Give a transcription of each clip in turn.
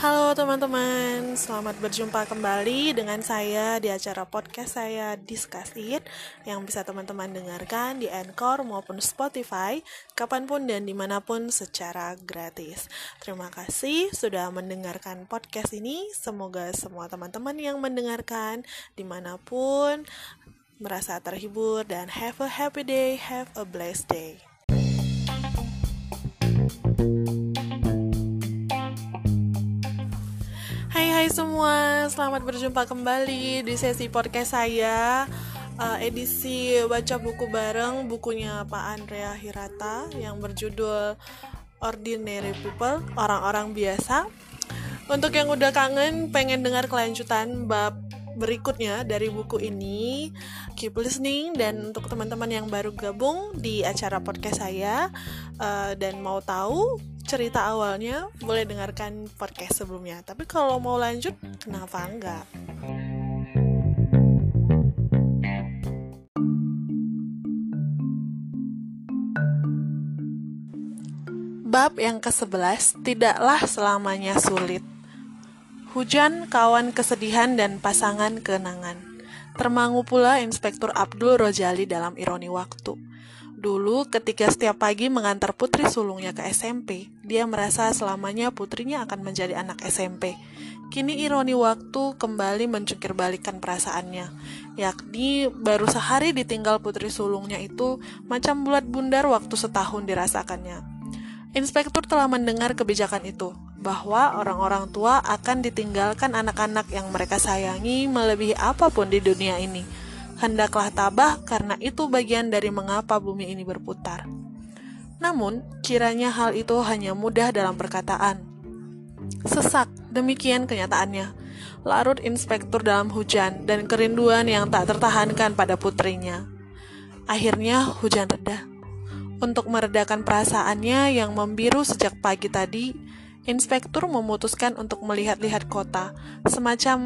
Halo teman-teman, selamat berjumpa kembali dengan saya di acara podcast saya Discuss It yang bisa teman-teman dengarkan di Anchor maupun Spotify kapan pun dan di mana pun secara gratis. Terima kasih sudah mendengarkan podcast ini, semoga semua teman-teman yang mendengarkan di mana pun merasa terhibur dan have a happy day, have a blessed day. Hai semua, selamat berjumpa kembali di sesi podcast saya uh, edisi baca buku bareng bukunya Pak Andrea Hirata yang berjudul Ordinary People, orang-orang biasa. Untuk yang udah kangen pengen dengar kelanjutan bab berikutnya dari buku ini. Keep listening dan untuk teman-teman yang baru gabung di acara podcast saya uh, dan mau tahu cerita awalnya boleh dengarkan podcast sebelumnya. Tapi kalau mau lanjut kenapa enggak? Bab yang ke-11 tidaklah selamanya sulit. Hujan, kawan kesedihan dan pasangan kenangan. Termangu pula Inspektur Abdul Rojali dalam ironi waktu. Dulu, ketika setiap pagi mengantar putri sulungnya ke SMP, dia merasa selamanya putrinya akan menjadi anak SMP. Kini ironi waktu kembali mencungkir balikan perasaannya, yakni baru sehari ditinggal putri sulungnya itu macam bulat bundar waktu setahun dirasakannya. Inspektur telah mendengar kebijakan itu, bahwa orang-orang tua akan ditinggalkan anak-anak yang mereka sayangi melebihi apa pun di dunia ini Hendaklah tabah karena itu bagian dari mengapa bumi ini berputar. Namun, kiranya hal itu hanya mudah dalam perkataan. Sesak, demikian kenyataannya. Larut inspektur dalam hujan dan kerinduan yang tak tertahankan pada putrinya. Akhirnya hujan reda. Untuk meredakan perasaannya yang membiru sejak pagi tadi, inspektur memutuskan untuk melihat-lihat kota, semacam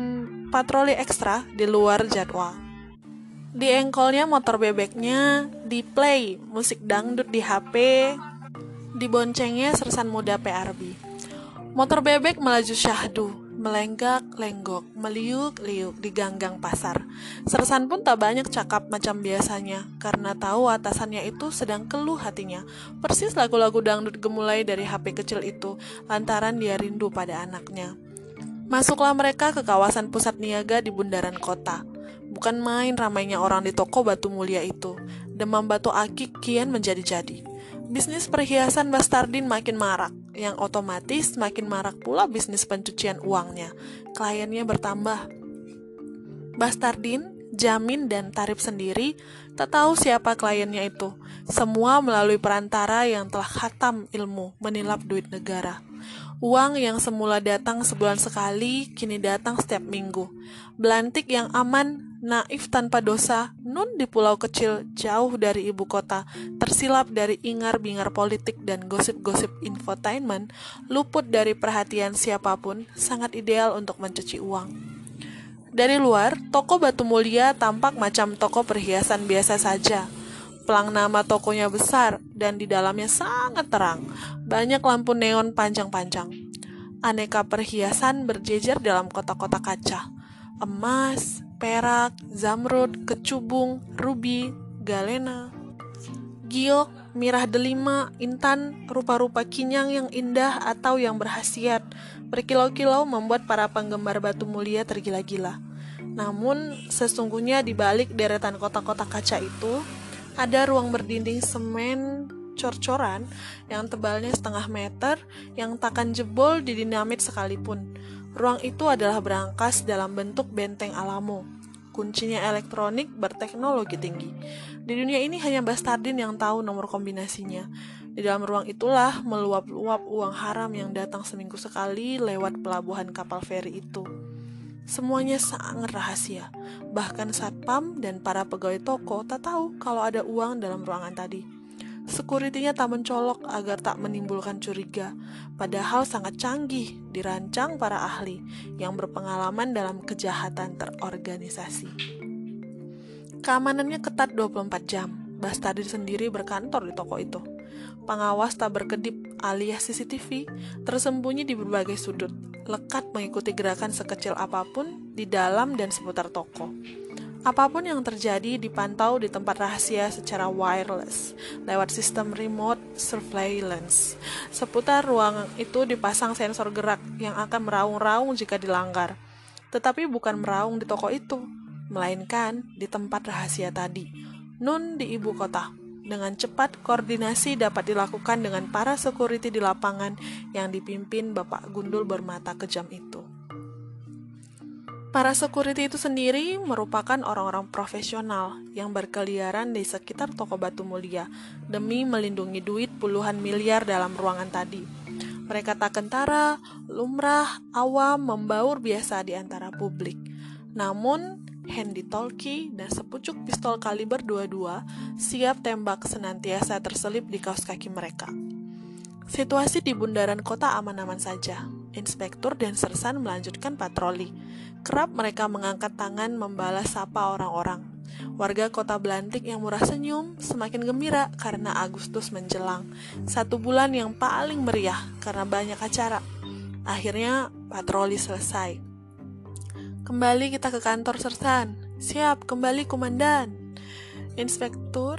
patroli ekstra di luar jadwal. Di engkolnya motor bebeknya, di play musik dangdut di HP, di boncengnya sersan muda PRB. Motor bebek melaju syahdu, melenggak-lenggok, meliuk-liuk di ganggang pasar. Sersan pun tak banyak cakap macam biasanya, karena tahu atasannya itu sedang keluh hatinya. Persis lagu-lagu dangdut gemulai dari HP kecil itu, lantaran dia rindu pada anaknya. Masuklah mereka ke kawasan pusat niaga di bundaran kota. Bukan main ramainya orang di toko batu mulia itu. Demam batu akik kian menjadi-jadi. Bisnis perhiasan Bastardin makin marak, yang otomatis makin marak pula bisnis pencucian uangnya. Kliennya bertambah. Bastardin, Jamin, dan Tarif sendiri tak tahu siapa kliennya itu. Semua melalui perantara yang telah khatam ilmu menilap duit negara. Uang yang semula datang sebulan sekali, kini datang setiap minggu. Belantik yang aman, naif tanpa dosa, nun di pulau kecil jauh dari ibu kota, tersilap dari ingar-bingar politik dan gosip-gosip infotainment, luput dari perhatian siapa pun, sangat ideal untuk mencuci uang. Dari luar, toko batu mulia tampak macam toko perhiasan biasa saja Pelang nama tokonya besar dan di dalamnya sangat terang. Banyak lampu neon panjang-panjang. Aneka perhiasan berjejer dalam kotak-kotak kaca. Emas, perak, zamrud, kecubung, rubi, galena, giok, mirah delima, intan, rupa-rupa kinyang yang indah atau yang berhasiat, berkilau-kilau membuat para penggemar batu mulia tergila-gila. Namun, sesungguhnya di balik deretan kotak-kotak kaca itu, ada ruang berdinding semen cor-coran yang tebalnya setengah meter yang takkan jebol di dinamit sekalipun. Ruang itu adalah berangkas dalam bentuk benteng Alamo. Kuncinya elektronik berteknologi tinggi. Di dunia ini hanya Bastardin yang tahu nomor kombinasinya. Di dalam ruang itulah meluap-luap uang haram yang datang seminggu sekali lewat pelabuhan kapal feri itu. Semuanya sangat rahasia. Bahkan satpam dan para pegawai toko tak tahu kalau ada uang dalam ruangan tadi. Sekuritinya tak mencolok agar tak menimbulkan curiga, padahal sangat canggih dirancang para ahli yang berpengalaman dalam kejahatan terorganisasi. Keamanannya ketat 24 jam. Bastardin sendiri berkantor di toko itu. Pengawas tak berkedip alias CCTV tersembunyi di berbagai sudut lekat mengikuti gerakan sekecil apa pun di dalam dan seputar toko. Apa pun yang terjadi dipantau di tempat rahasia secara wireless lewat sistem remote surveillance. Seputar ruang itu dipasang sensor gerak yang akan meraung-raung jika dilanggar. Tetapi bukan meraung di toko itu, melainkan di tempat rahasia tadi, nun di ibu kota. Dengan cepat, koordinasi dapat dilakukan dengan para security di lapangan yang dipimpin Bapak Gundul bermata kejam itu. Para security itu sendiri merupakan orang-orang profesional yang berkeliaran di sekitar toko batu mulia demi melindungi duit puluhan miliar dalam ruangan tadi. Mereka tak kentara, lumrah, awam, membaur biasa di antara publik. Namun, handy talkie dan sepucuk pistol kaliber 22 siap tembak senantiasa terselip di kaos kaki mereka. Situasi di bundaran kota aman-aman saja. Inspektur dan sersan melanjutkan patroli Kerap mereka mengangkat tangan membalas sapa orang-orang. Warga kota Belantik yang murah senyum semakin gembira karena Agustus menjelang. Satu bulan yang paling meriah karena banyak acara. Akhirnya patroli selesai. Kembali kita ke kantor Sersan. Siap, kembali komandan. Inspektur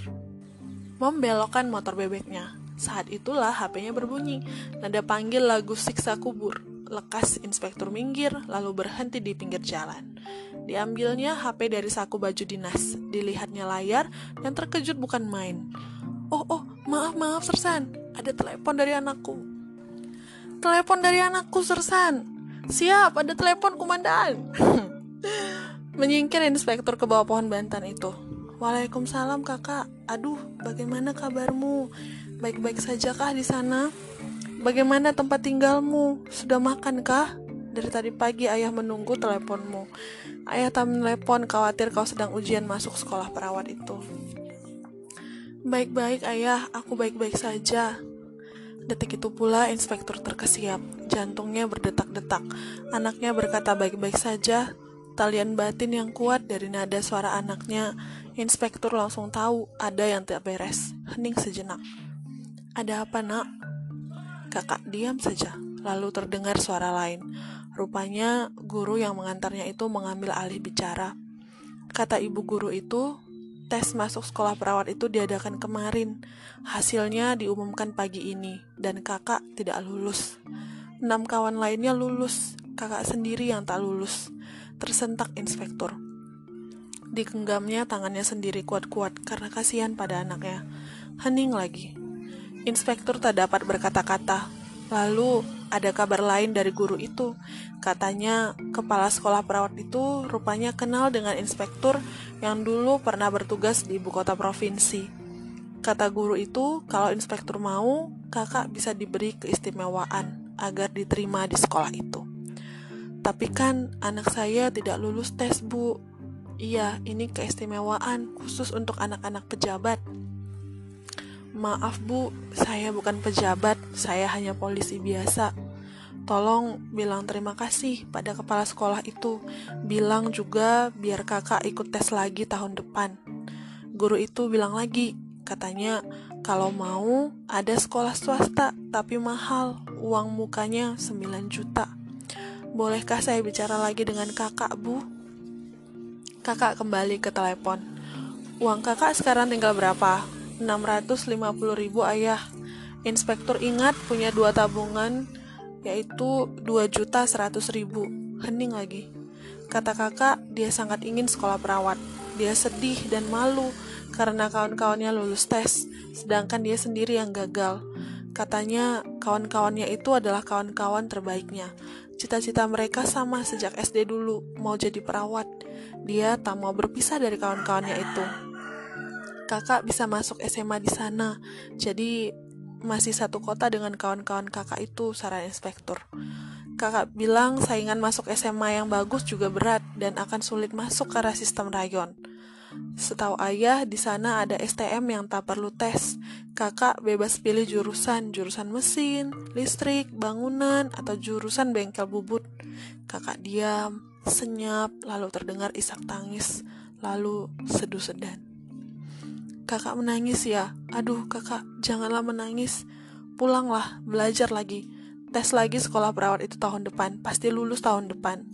membelokkan motor bebeknya. Saat itulah HP-nya berbunyi. Nada panggil lagu siksa kubur. Lekas inspektur minggir, lalu berhenti di pinggir jalan. Diambilnya HP dari saku baju dinas, dilihatnya layar, dan terkejut bukan main. Oh, oh, maaf, maaf, Sersan. Ada telepon dari anakku. Telepon dari anakku, Sersan. Siap, ada telepon komandan. Menyingkir inspektur ke bawah pohon bantan itu. Waalaikumsalam kakak. Aduh, bagaimana kabarmu? Baik-baik saja kah di sana? Bagaimana tempat tinggalmu? Sudah makan kah? Dari tadi pagi ayah menunggu teleponmu. Ayah tak menelepon, khawatir kau sedang ujian masuk sekolah perawat itu. Baik-baik ayah, aku baik-baik saja. Detik itu pula inspektur terkesiap, jantungnya berdetak-detak. Anaknya berkata baik-baik saja. Talian batin yang kuat dari nada suara anaknya, inspektur langsung tahu ada yang tak beres. Hening sejenak. Ada apa nak? Kakak diam saja, lalu terdengar suara lain. Rupanya guru yang mengantarnya itu mengambil alih bicara. Kata ibu guru itu, tes masuk sekolah perawat itu diadakan kemarin. Hasilnya diumumkan pagi ini, dan kakak tidak lulus. Enam kawan lainnya lulus, kakak sendiri yang tak lulus. Tersentak inspektur. Digenggamnya tangannya sendiri kuat-kuat karena kasihan pada anaknya. Hening lagi, Inspektur tak dapat berkata-kata. Lalu ada kabar lain dari guru itu. Katanya kepala sekolah perawat itu rupanya kenal dengan inspektur yang dulu pernah bertugas di ibu kota provinsi. Kata guru itu, kalau inspektur mau, kakak bisa diberi keistimewaan agar diterima di sekolah itu. Tapi kan anak saya tidak lulus tes, Bu. Iya, ini keistimewaan khusus untuk anak-anak pejabat. Maaf bu, saya bukan pejabat, saya hanya polisi biasa. Tolong bilang terima kasih pada kepala sekolah itu. Bilang juga biar kakak ikut tes lagi tahun depan. Guru itu bilang lagi, katanya kalau mau ada sekolah swasta tapi mahal, uang mukanya 9 juta. Bolehkah saya bicara lagi dengan kakak, Bu? Kakak kembali ke telepon. Uang kakak sekarang tinggal berapa? 650 ribu ayah. Inspektur ingat punya dua tabungan yaitu 2 juta 100 ribu. Hening lagi. Kata kakak, dia sangat ingin sekolah perawat. Dia sedih dan malu karena kawan-kawannya lulus tes, sedangkan dia sendiri yang gagal. Katanya kawan-kawannya itu adalah kawan-kawan terbaiknya. Cita-cita mereka sama sejak SD dulu, mau jadi perawat. Dia tak mau berpisah dari kawan-kawannya itu kakak bisa masuk SMA di sana. Jadi masih satu kota dengan kawan-kawan kakak itu, saran inspektur. Kakak bilang saingan masuk SMA yang bagus juga berat dan akan sulit masuk karena sistem rayon. Setahu ayah, di sana ada STM yang tak perlu tes. Kakak bebas pilih jurusan, jurusan mesin, listrik, bangunan, atau jurusan bengkel bubut. Kakak diam, senyap, lalu terdengar isak tangis, lalu seduh sedan. Kakak menangis ya. Aduh, kakak, janganlah menangis. Pulanglah, belajar lagi. tes lagi sekolah perawat itu tahun depan, pasti lulus tahun depan.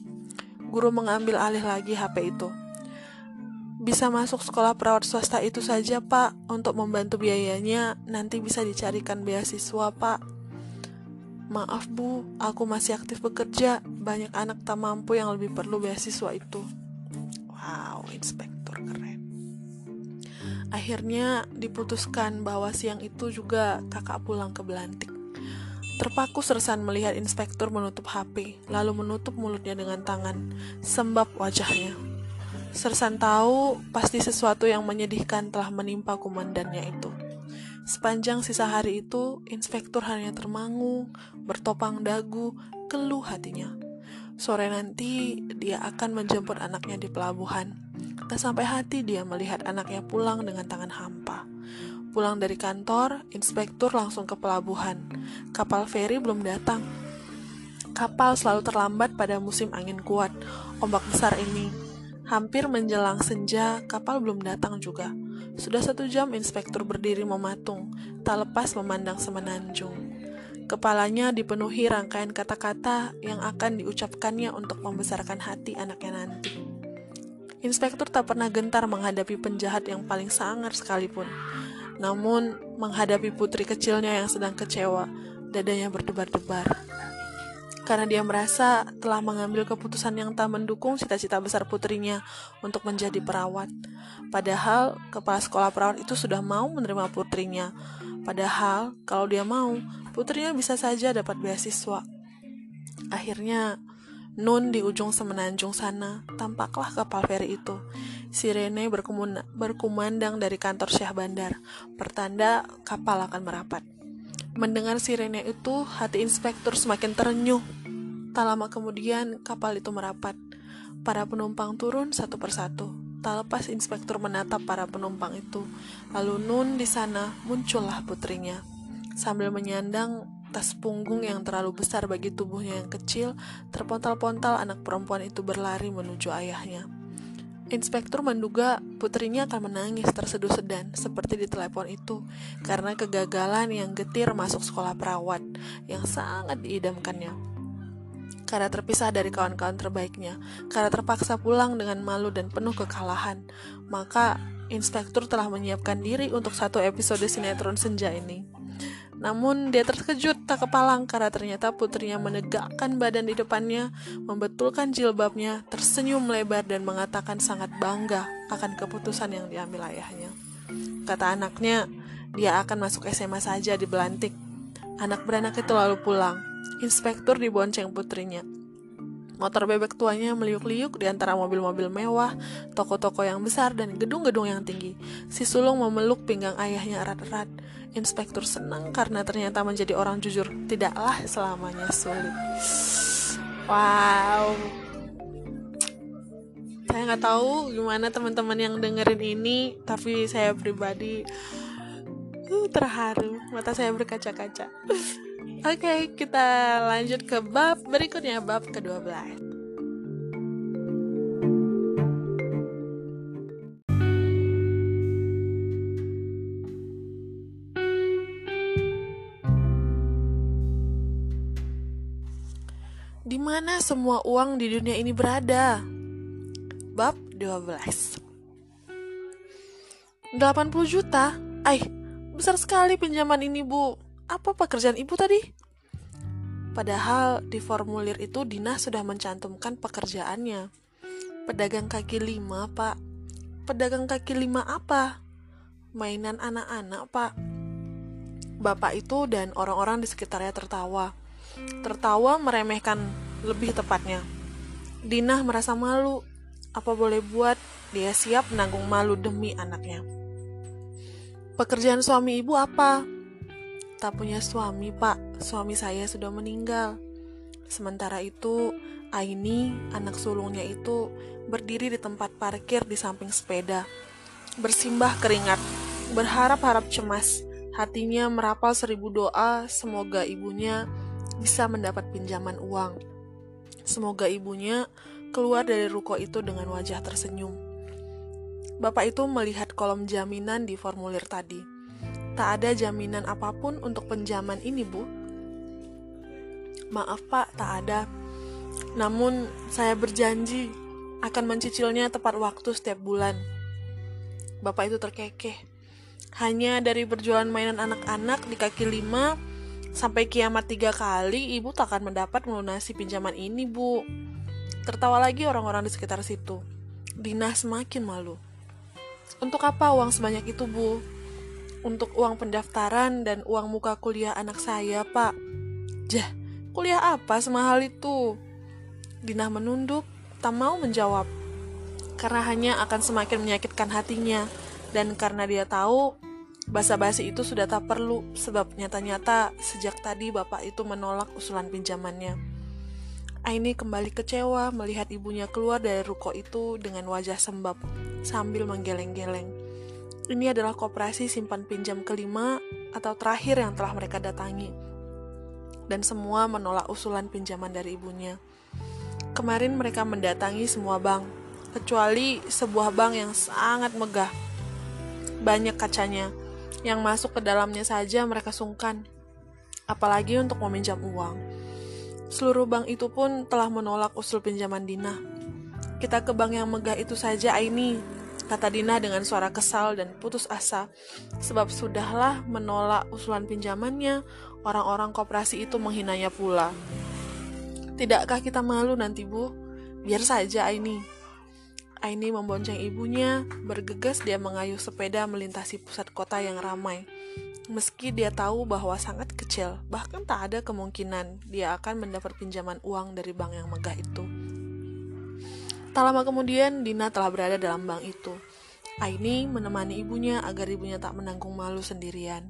Guru mengambil alih lagi HP itu. Bisa masuk sekolah perawat swasta itu saja, Pak. Untuk membantu biayanya, nanti bisa dicarikan beasiswa, Pak. Maaf, Bu, aku masih aktif bekerja. Banyak anak tak mampu yang lebih perlu beasiswa itu. Wow, keren. Akhirnya diputuskan bahwa siang itu juga kakak pulang ke Belantik. Terpaku Sersan melihat inspektur menutup HP, lalu menutup mulutnya dengan tangan, sembab wajahnya. Sersan tahu pasti sesuatu yang menyedihkan telah menimpa komandannya itu. Sepanjang sisa hari itu, inspektur hanya termangu, bertopang dagu, keluh hatinya. Sore nanti, dia akan menjemput anaknya di pelabuhan. Tak sampai hati dia melihat anaknya pulang dengan tangan hampa. Pulang dari kantor, inspektur langsung ke pelabuhan. Kapal feri belum datang. Kapal selalu terlambat pada musim angin kuat, ombak besar ini. Hampir menjelang senja, kapal belum datang juga. Sudah satu jam inspektur berdiri mematung, tak lepas memandang semenanjung. Kepalanya dipenuhi rangkaian kata-kata yang akan diucapkannya untuk membesarkan hati anaknya nanti. Inspektur tak pernah gentar menghadapi penjahat yang paling sangar sekalipun. Namun, menghadapi putri kecilnya yang sedang kecewa, dadanya berdebar-debar. Karena dia merasa telah mengambil keputusan yang tak mendukung cita-cita besar putrinya untuk menjadi perawat. Padahal, kepala sekolah perawat itu sudah mau menerima putrinya. Padahal, kalau dia mau, putrinya bisa saja dapat beasiswa. Akhirnya, Nun di ujung semenanjung sana, tampaklah kapal feri itu. Sirene berkumandang dari kantor Syah Bandar, pertanda kapal akan merapat. Mendengar sirene itu, hati inspektur semakin terenyuh. Tak lama kemudian, kapal itu merapat. Para penumpang turun satu persatu. Tak lepas inspektur menatap para penumpang itu. Lalu Nun di sana muncullah putrinya. Sambil menyandang tas punggung yang terlalu besar bagi tubuhnya yang kecil, terpontal-pontal anak perempuan itu berlari menuju ayahnya. Inspektur menduga putrinya akan menangis terseduh sedan seperti di telepon itu karena kegagalan yang getir masuk sekolah perawat yang sangat diidamkannya. Karena terpisah dari kawan-kawan terbaiknya, karena terpaksa pulang dengan malu dan penuh kekalahan, maka inspektur telah menyiapkan diri untuk satu episode sinetron senja ini. Namun dia terkejut tak kepalang karena ternyata putrinya menegakkan badan di depannya, membetulkan jilbabnya, tersenyum lebar dan mengatakan sangat bangga akan keputusan yang diambil ayahnya. Kata anaknya, dia akan masuk SMA saja di Belantik. Anak beranak itu lalu pulang. Inspektur dibonceng putrinya. Motor bebek tuanya meliuk-liuk di antara mobil-mobil mewah, toko-toko yang besar, dan gedung-gedung yang tinggi. Si sulung memeluk pinggang ayahnya erat-erat. Inspektur senang karena ternyata menjadi orang jujur tidaklah selamanya sulit. Wow. Saya nggak tahu gimana teman-teman yang dengerin ini, tapi saya pribadi uh, terharu. Mata saya berkaca-kaca. Oke, okay, kita lanjut ke bab berikutnya, bab ke-12. Di mana semua uang di dunia ini berada? Bab 12 80 juta? Ay, besar sekali pinjaman ini, Bu apa pekerjaan ibu tadi? Padahal di formulir itu Dina sudah mencantumkan pekerjaannya. Pedagang kaki lima, Pak. Pedagang kaki lima apa? Mainan anak-anak, Pak. Bapak itu dan orang-orang di sekitarnya tertawa. Tertawa meremehkan lebih tepatnya. Dina merasa malu. Apa boleh buat, dia siap menanggung malu demi anaknya. Pekerjaan suami ibu apa? Tak punya suami, Pak. Suami saya sudah meninggal. Sementara itu, Aini, anak sulungnya itu, berdiri di tempat parkir di samping sepeda. Bersimbah keringat, berharap-harap cemas. Hatinya merapal seribu doa, semoga ibunya bisa mendapat pinjaman uang. Semoga ibunya keluar dari ruko itu dengan wajah tersenyum. Bapak itu melihat kolom jaminan di formulir tadi. Tak ada jaminan apa pun untuk penjaman ini, Bu. Maaf pak, tak ada. Namun saya berjanji akan mencicilnya tepat waktu setiap bulan. Bapak itu terkekeh. Hanya dari berjualan mainan anak-anak di kaki lima sampai kiamat tiga kali, ibu tak akan mendapat melunasi pinjaman ini, bu. Tertawa lagi orang-orang di sekitar situ. Dina semakin malu. Untuk apa uang sebanyak itu, bu? Untuk uang pendaftaran dan uang muka kuliah anak saya, pak. Jah, kuliah apa semahal itu? Dina menunduk tak mau menjawab karena hanya akan semakin menyakitkan hatinya dan karena dia tahu basa-basi itu sudah tak perlu sebab nyata-nyata sejak tadi bapak itu menolak usulan pinjamannya. Aini kembali kecewa melihat ibunya keluar dari ruko itu dengan wajah sembab sambil menggeleng-geleng. Ini adalah koperasi simpan pinjam kelima atau terakhir yang telah mereka datangi. Dan semua menolak usulan pinjaman dari ibunya. Kemarin mereka mendatangi semua bank, kecuali sebuah bank yang sangat megah. Banyak kacanya, yang masuk ke dalamnya saja mereka sungkan, apalagi untuk meminjam uang. Seluruh bank itu pun telah menolak usul pinjaman Dina. Kita ke bank yang megah itu saja, Aini, kata Dina dengan suara kesal dan putus asa. Sebab sudahlah menolak usulan pinjamannya, orang-orang koperasi itu menghinanya pula. Tidakkah kita malu nanti, Bu? Biar saja Aini. Aini membonceng ibunya, bergegas dia mengayuh sepeda melintasi pusat kota yang ramai. Meski dia tahu bahwa sangat kecil, bahkan tak ada kemungkinan dia akan mendapat pinjaman uang dari bank yang megah itu. Tak lama kemudian, Dina telah berada dalam bank itu. Aini menemani ibunya agar ibunya tak menanggung malu sendirian.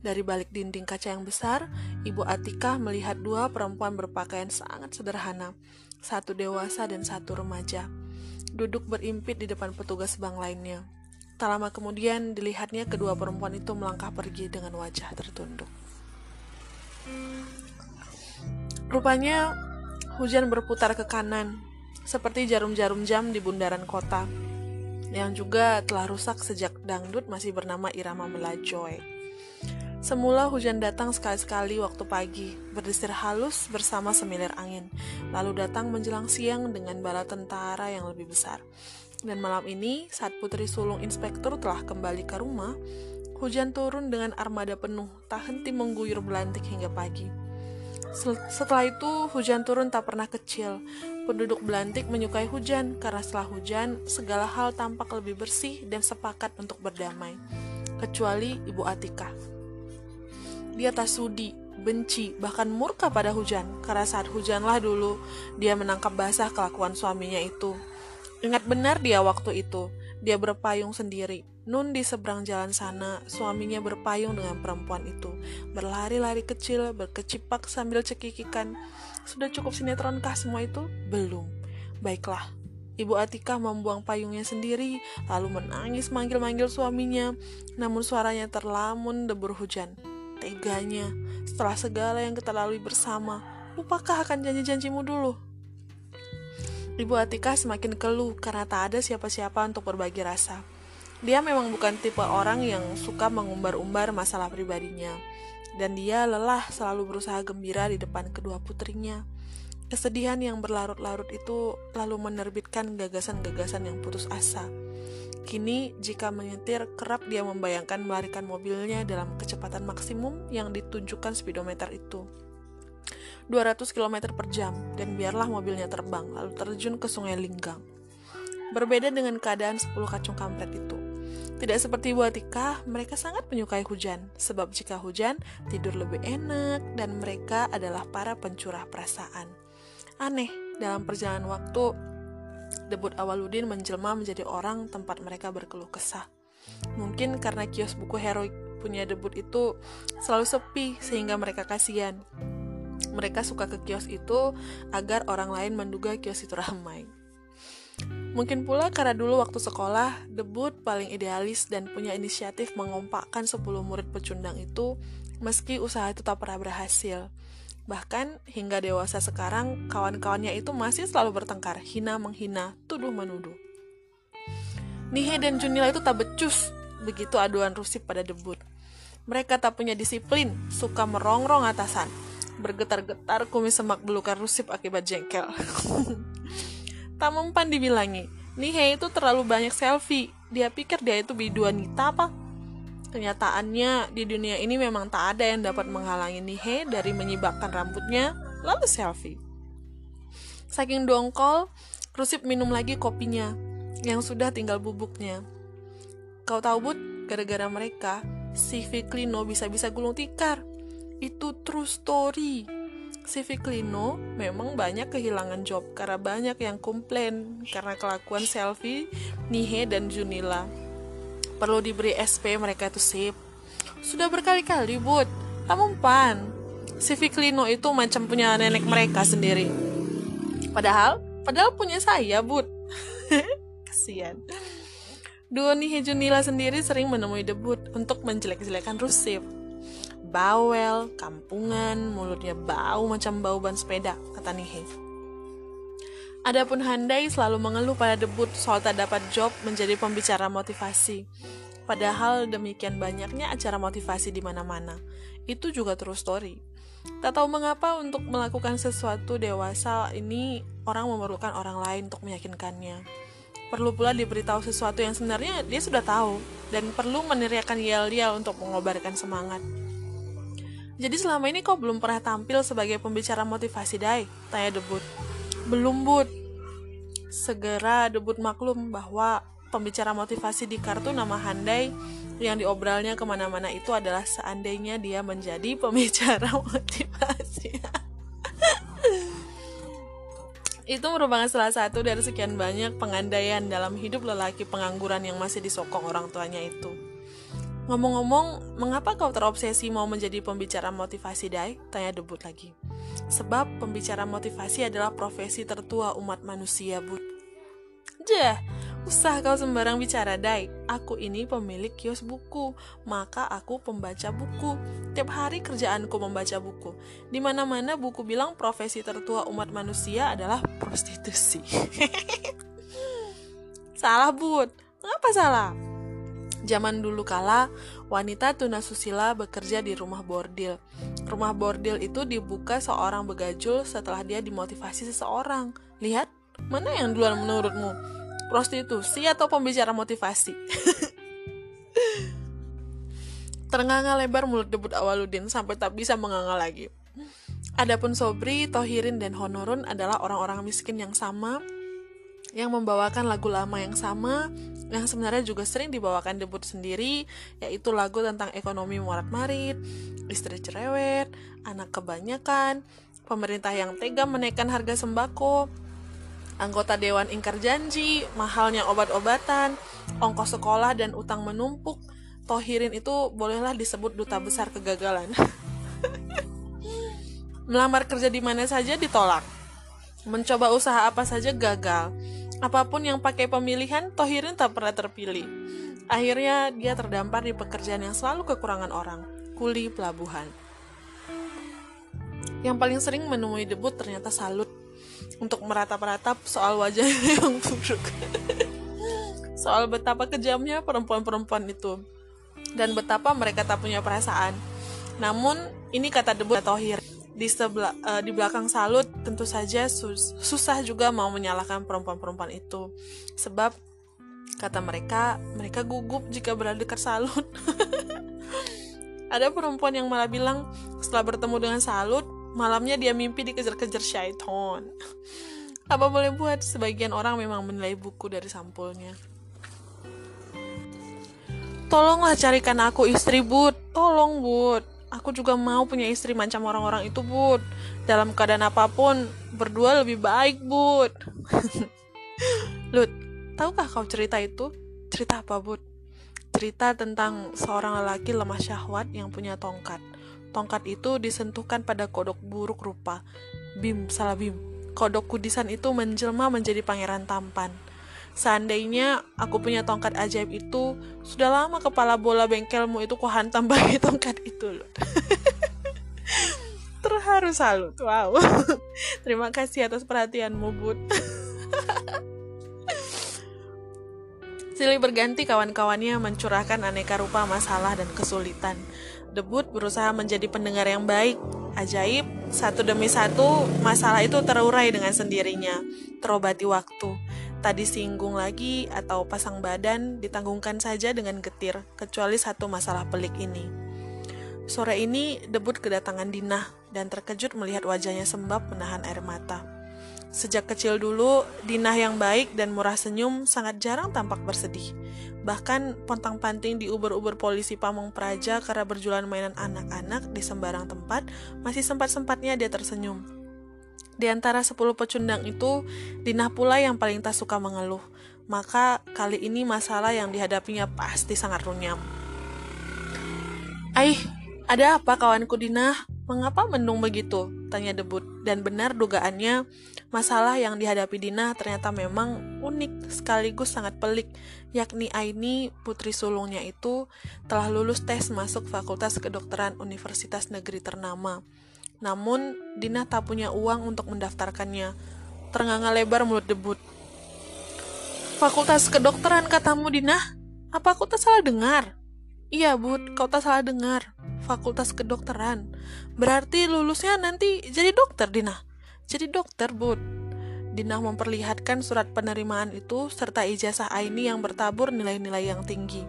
Dari balik dinding kaca yang besar, Ibu Atika melihat dua perempuan berpakaian sangat sederhana, satu dewasa dan satu remaja, duduk berimpit di depan petugas bank lainnya. Tak lama kemudian dilihatnya kedua perempuan itu melangkah pergi dengan wajah tertunduk. Rupanya hujan berputar ke kanan, seperti jarum-jarum jam di bundaran kota, yang juga telah rusak sejak dangdut masih bernama Irama Melajoy. Semula hujan datang sekali-sekali waktu pagi, berdesir halus bersama semilir angin, lalu datang menjelang siang dengan bala tentara yang lebih besar. Dan malam ini, saat putri sulung inspektur telah kembali ke rumah, hujan turun dengan armada penuh, tak henti mengguyur belantik hingga pagi. Setelah itu, hujan turun tak pernah kecil. Penduduk Belantik menyukai hujan karena setelah hujan, segala hal tampak lebih bersih dan sepakat untuk berdamai. Kecuali Ibu Atika. Dia tak sudi, benci, bahkan murka pada hujan, karena saat hujanlah dulu dia menangkap basah kelakuan suaminya itu. Ingat benar dia waktu itu, dia berpayung sendiri. Nun di seberang jalan sana, suaminya berpayung dengan perempuan itu. Berlari-lari kecil, berkecipak sambil cekikikan. Sudah cukup sinetronkah semua itu? Belum. Baiklah, Ibu Atika membuang payungnya sendiri, lalu menangis manggil-manggil suaminya, namun suaranya terlamun debur hujan. Teganya, setelah segala yang kita lalui bersama, lupakah akan janji-janjimu dulu? Ibu Atika semakin keluh karena tak ada siapa-siapa untuk berbagi rasa. Dia memang bukan tipe orang yang suka mengumbar-umbar masalah pribadinya, dan dia lelah selalu berusaha gembira di depan kedua putrinya. Kesedihan yang berlarut-larut itu lalu menerbitkan gagasan-gagasan yang putus asa. Kini, jika menyetir, kerap dia membayangkan melarikan mobilnya dalam kecepatan maksimum yang ditunjukkan speedometer itu. 200 km per jam, dan biarlah mobilnya terbang, lalu terjun ke sungai Linggang. Berbeda dengan keadaan 10 kacung kampret itu. Tidak seperti Bu Atika, mereka sangat menyukai hujan, sebab jika hujan, tidur lebih enak, dan mereka adalah para pencurah perasaan. Aneh, dalam perjalanan waktu, debut Awaludin menjelma menjadi orang tempat mereka berkeluh kesah. Mungkin karena kios buku heroik punya debut itu selalu sepi sehingga mereka kasihan. Mereka suka ke kios itu agar orang lain menduga kios itu ramai. Mungkin pula karena dulu waktu sekolah, debut paling idealis dan punya inisiatif mengompakkan 10 murid pecundang itu meski usaha itu tak pernah berhasil. Bahkan hingga dewasa sekarang, kawan-kawannya itu masih selalu bertengkar, hina menghina, tuduh menuduh. Nihe dan Junila itu tak becus, begitu aduan rusif pada debut. Mereka tak punya disiplin, suka merongrong atasan. Bergetar-getar kumis semak belukar rusip akibat jengkel. tak mempan dibilangi, Nihe itu terlalu banyak selfie. Dia pikir dia itu biduanita apa? Kenyataannya, di dunia ini memang tak ada yang dapat menghalangi Nihe dari menyibakkan rambutnya, lalu selfie. Saking dongkol, Rusip minum lagi kopinya, yang sudah tinggal bubuknya. Kau tahu, Bud, gara-gara mereka, si Viklino bisa-bisa gulung tikar. Itu true story. Si Viklino memang banyak kehilangan job karena banyak yang komplain karena kelakuan selfie, Nihe, dan Junila. Perlu diberi SP mereka itu sip. Sudah berkali-kali, Bud. Tak mempan. Si Viklino itu macam punya nenek mereka sendiri. Padahal, padahal punya saya, Bud. Kasian. Duo Nihe Junila sendiri sering menemui debut untuk menjelek-jelekan Rusif bawel, kampungan, mulutnya bau macam bau ban sepeda, kata Nihe. Adapun Handai selalu mengeluh pada debut soal tak dapat job menjadi pembicara motivasi. Padahal demikian banyaknya acara motivasi di mana-mana. Itu juga terus story. Tak tahu mengapa untuk melakukan sesuatu dewasa ini orang memerlukan orang lain untuk meyakinkannya. Perlu pula diberitahu sesuatu yang sebenarnya dia sudah tahu dan perlu meneriakan yel-yel untuk mengobarkan semangat. Jadi selama ini kau belum pernah tampil sebagai pembicara motivasi, Dai? Tanya debut. Belum, Bud. Segera debut maklum bahwa pembicara motivasi di kartu nama Handai yang diobrolnya ke mana-mana itu adalah seandainya dia menjadi pembicara motivasi. itu merupakan salah satu dari sekian banyak pengandaian dalam hidup lelaki pengangguran yang masih disokong orang tuanya itu. Ngomong-ngomong, mengapa kau terobsesi mau menjadi pembicara motivasi, Dai? Tanya debut lagi. Sebab pembicara motivasi adalah profesi tertua umat manusia, Bud. Jah, usah kau sembarang bicara, Dai. Aku ini pemilik kios buku, maka aku pembaca buku. Tiap hari kerjaanku membaca buku. Di mana-mana buku bilang profesi tertua umat manusia adalah prostitusi. salah, Bud. Mengapa salah? Zaman dulu kala, wanita tunasusila bekerja di rumah bordil. Rumah bordil itu dibuka seorang begajul setelah dia dimotivasi seseorang. Lihat, mana yang duluan menurutmu? Prostitusi atau pembicara motivasi? Ternganga lebar mulut debut Awaludin sampai tak bisa menganga lagi. Adapun Sobri, Tohirin, dan Honorun adalah orang-orang miskin yang sama yang membawakan lagu lama yang sama yang sebenarnya juga sering dibawakan debut sendiri yaitu lagu tentang ekonomi morat-marit, istri cerewet, anak kebanyakan, pemerintah yang tega menaikkan harga sembako, anggota dewan ingkar janji, mahalnya obat-obatan, ongkos sekolah dan utang menumpuk. Tohirin itu bolehlah disebut duta besar kegagalan. Melamar kerja di mana saja ditolak. Mencoba usaha apa saja gagal Apa pun yang pakai pemilihan, Tohirin tak pernah terpilih. Akhirnya dia terdampar di pekerjaan yang selalu kekurangan orang, kuli pelabuhan. Yang paling sering menemui debut ternyata salut untuk meratap-ratap soal wajah yang buruk. soal betapa kejamnya perempuan-perempuan itu dan betapa mereka tak punya perasaan. Namun, ini kata debut Tohir di sebelah uh, di belakang salut tentu saja sus susah juga mau menyalahkan perempuan-perempuan itu. Sebab kata mereka mereka gugup jika berada dekat salut. Ada perempuan yang malah bilang setelah bertemu dengan salut malamnya dia mimpi dikejar-kejar syaiton apa boleh buat? Sebagian orang memang menilai buku dari sampulnya. Tolonglah carikan aku istri bud. Tolong bud aku juga mau punya istri macam orang-orang itu, Bud. Dalam keadaan apa pun, berdua lebih baik, Bud. Lut, tahukah kau cerita itu? Cerita apa, Bud? Cerita tentang seorang lelaki lemah syahwat yang punya tongkat. Tongkat itu disentuhkan pada kodok buruk rupa. Bim, salah bim. Kodok kudisan itu menjelma menjadi pangeran tampan. Seandainya aku punya tongkat ajaib itu, sudah lama kepala bola bengkelmu itu kuhantam bagi tongkat itu loh. Terharu salut. Wow. Terima kasih atas perhatianmu, Bud. Silih berganti kawan-kawannya mencurahkan aneka rupa masalah dan kesulitan. Debut berusaha menjadi pendengar yang baik, Ajaib, satu demi satu masalah itu terurai dengan sendirinya, terobati waktu. Tadi singgung lagi atau pasang badan ditanggungkan saja dengan getir, kecuali satu masalah pelik ini. Sore ini debut kedatangan Dinah dan terkejut melihat wajahnya sembab menahan air mata. Sejak kecil dulu, Dinah yang baik dan murah senyum sangat jarang tampak bersedih. Bahkan pontang-panting di uber-uber polisi Pamung Praja karena berjualan mainan anak-anak di sembarang tempat, masih sempat-sempatnya dia tersenyum. Di antara sepuluh pecundang itu, Dinah pula yang paling tak suka mengeluh. Maka kali ini masalah yang dihadapinya pasti sangat runyam. Aih, ada apa kawanku Dinah? Mengapa mendung begitu? Tanya debut. Dan benar dugaannya, Masalah yang dihadapi Dina ternyata memang unik sekaligus sangat pelik, yakni Aini, putri sulungnya itu, telah lulus tes masuk Fakultas Kedokteran Universitas Negeri ternama. Namun, Dina tak punya uang untuk mendaftarkannya. Ternganga lebar mulut debut. Fakultas Kedokteran katamu, Dina? Apa aku tak salah dengar? Iya, Bud, kau tak salah dengar. Fakultas Kedokteran. Berarti lulusnya nanti jadi dokter, Dina. Jadi dokter, Bud. Dinah memperlihatkan surat penerimaan itu serta ijazah Aini yang bertabur nilai-nilai yang tinggi.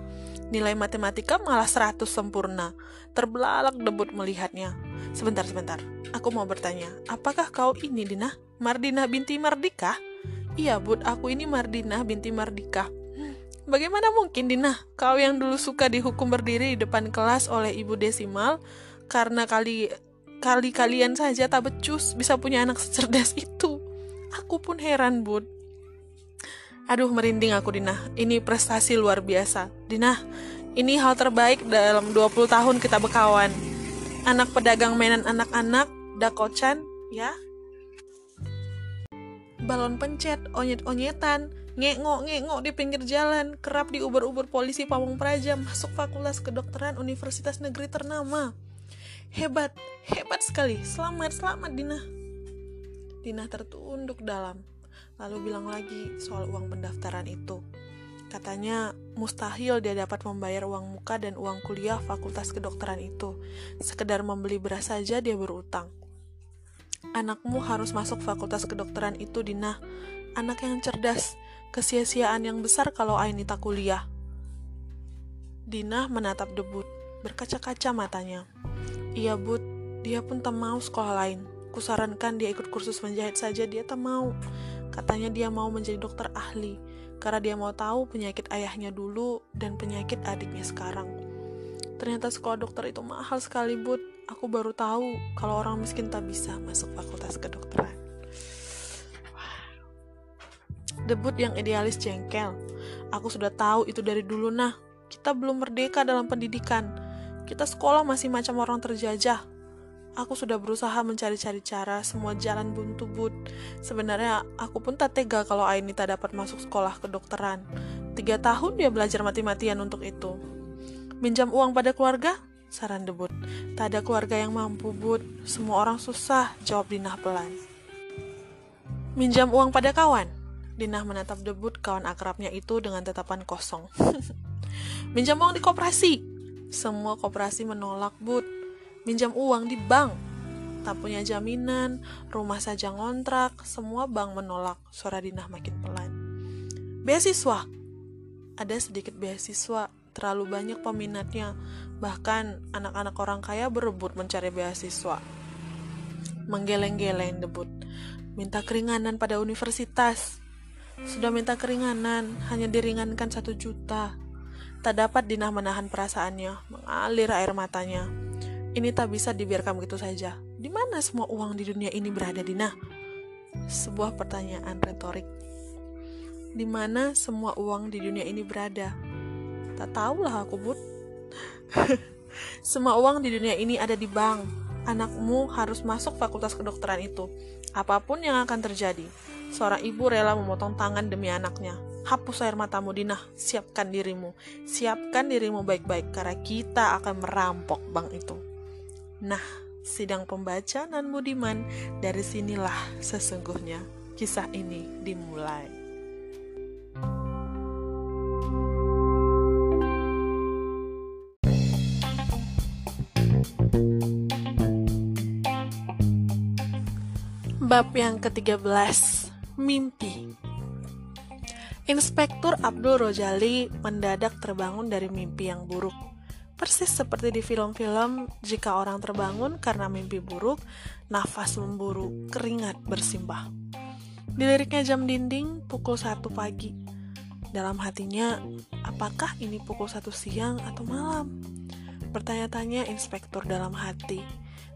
Nilai matematika malah 100 sempurna. Terbelalak debut melihatnya. Sebentar, sebentar. Aku mau bertanya, apakah kau ini, Dinah? Mardina binti Mardika? Iya, Bud, aku ini Mardina binti Mardika. Bagaimana mungkin, Dinah, kau yang dulu suka dihukum berdiri di depan kelas oleh ibu desimal karena kali kali kalian saja tak becus bisa punya anak secerdas itu. Aku pun heran, Bud. Aduh, merinding aku, Dina. Ini prestasi luar biasa. Dina, ini hal terbaik dalam 20 tahun kita berkawan. Anak pedagang mainan anak-anak, dakocan, ya. Balon pencet, onyet-onyetan, ngengok-ngengok di pinggir jalan, kerap di uber-uber polisi Pamung Praja, masuk fakultas kedokteran Universitas Negeri ternama. Hebat, hebat sekali. Selamat, selamat Dina. Dina tertunduk dalam, lalu bilang lagi soal uang pendaftaran itu. Katanya mustahil dia dapat membayar uang muka dan uang kuliah fakultas kedokteran itu. Sekedar membeli beras saja dia berutang. Anakmu harus masuk fakultas kedokteran itu, Dina. Anak yang cerdas, kesia-siaan yang besar kalau Ainita kuliah. Dina menatap debut, berkaca-kaca matanya. Iya bud, dia pun tak mau sekolah lain. Kusarankan dia ikut kursus menjahit saja, dia tak mau. Katanya dia mau menjadi dokter ahli, karena dia mau tahu penyakit ayahnya dulu dan penyakit adiknya sekarang. Ternyata sekolah dokter itu mahal sekali, Bud. Aku baru tahu kalau orang miskin tak bisa masuk fakultas kedokteran. Debut yang idealis jengkel. Aku sudah tahu itu dari dulu, nah. Kita belum merdeka dalam pendidikan kita sekolah masih macam orang terjajah. Aku sudah berusaha mencari-cari cara, semua jalan buntu but. Sebenarnya aku pun tak tega kalau Aini tak dapat masuk sekolah kedokteran. Tiga tahun dia belajar mati-matian untuk itu. Minjam uang pada keluarga? Saran debut. Tak ada keluarga yang mampu, Bud. Semua orang susah, jawab Dinah pelan. Minjam uang pada kawan? Dinah menatap debut kawan akrabnya itu dengan tatapan kosong. Minjam uang di koperasi, semua koperasi menolak, Bud. Minjam uang di bank. Tak punya jaminan, rumah saja ngontrak, semua bank menolak. Suara Dinah makin pelan. Beasiswa. Ada sedikit beasiswa, terlalu banyak peminatnya. Bahkan anak-anak orang kaya berebut mencari beasiswa. Menggeleng-geleng debut. Minta keringanan pada universitas. Sudah minta keringanan, hanya diringankan satu juta. Tak dapat Dinah menahan perasaannya, mengalir air matanya. Ini tak bisa dibiarkan begitu saja. Di mana semua uang di dunia ini berada, Dinah? Sebuah pertanyaan retorik. Di mana semua uang di dunia ini berada? Tak tahulah aku, Bud. semua uang di dunia ini ada di bank. Anakmu harus masuk fakultas kedokteran itu. Apa pun yang akan terjadi, seorang ibu rela memotong tangan demi anaknya Hapus air matamu, Dinah. Siapkan dirimu. Siapkan dirimu baik-baik, karena kita akan merampok bank itu. Nah, sidang pembaca nan budiman, dari sinilah sesungguhnya kisah ini dimulai. Bab yang ke-13 Mimpi Inspektur Abdul Rojali mendadak terbangun dari mimpi yang buruk. Persis seperti di film-film, jika orang terbangun karena mimpi buruk, nafas memburu, keringat bersimbah. Diliriknya jam dinding pukul 1 pagi. Dalam hatinya, apakah ini pukul 1 siang atau malam? Bertanya-tanya inspektur dalam hati.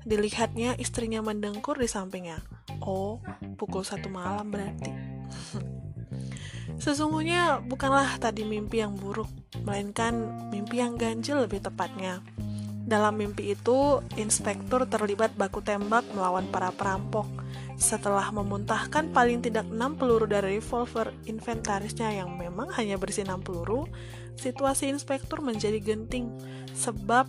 Dilihatnya istrinya mendengkur di sampingnya. Oh, pukul satu malam berarti. Sesungguhnya bukanlah tadi mimpi yang buruk, melainkan mimpi yang ganjil lebih tepatnya. Dalam mimpi itu, inspektur terlibat baku tembak melawan para perampok. Setelah memuntahkan paling tidak 6 peluru dari revolver inventarisnya yang memang hanya berisi 6 peluru, situasi inspektur menjadi genting sebab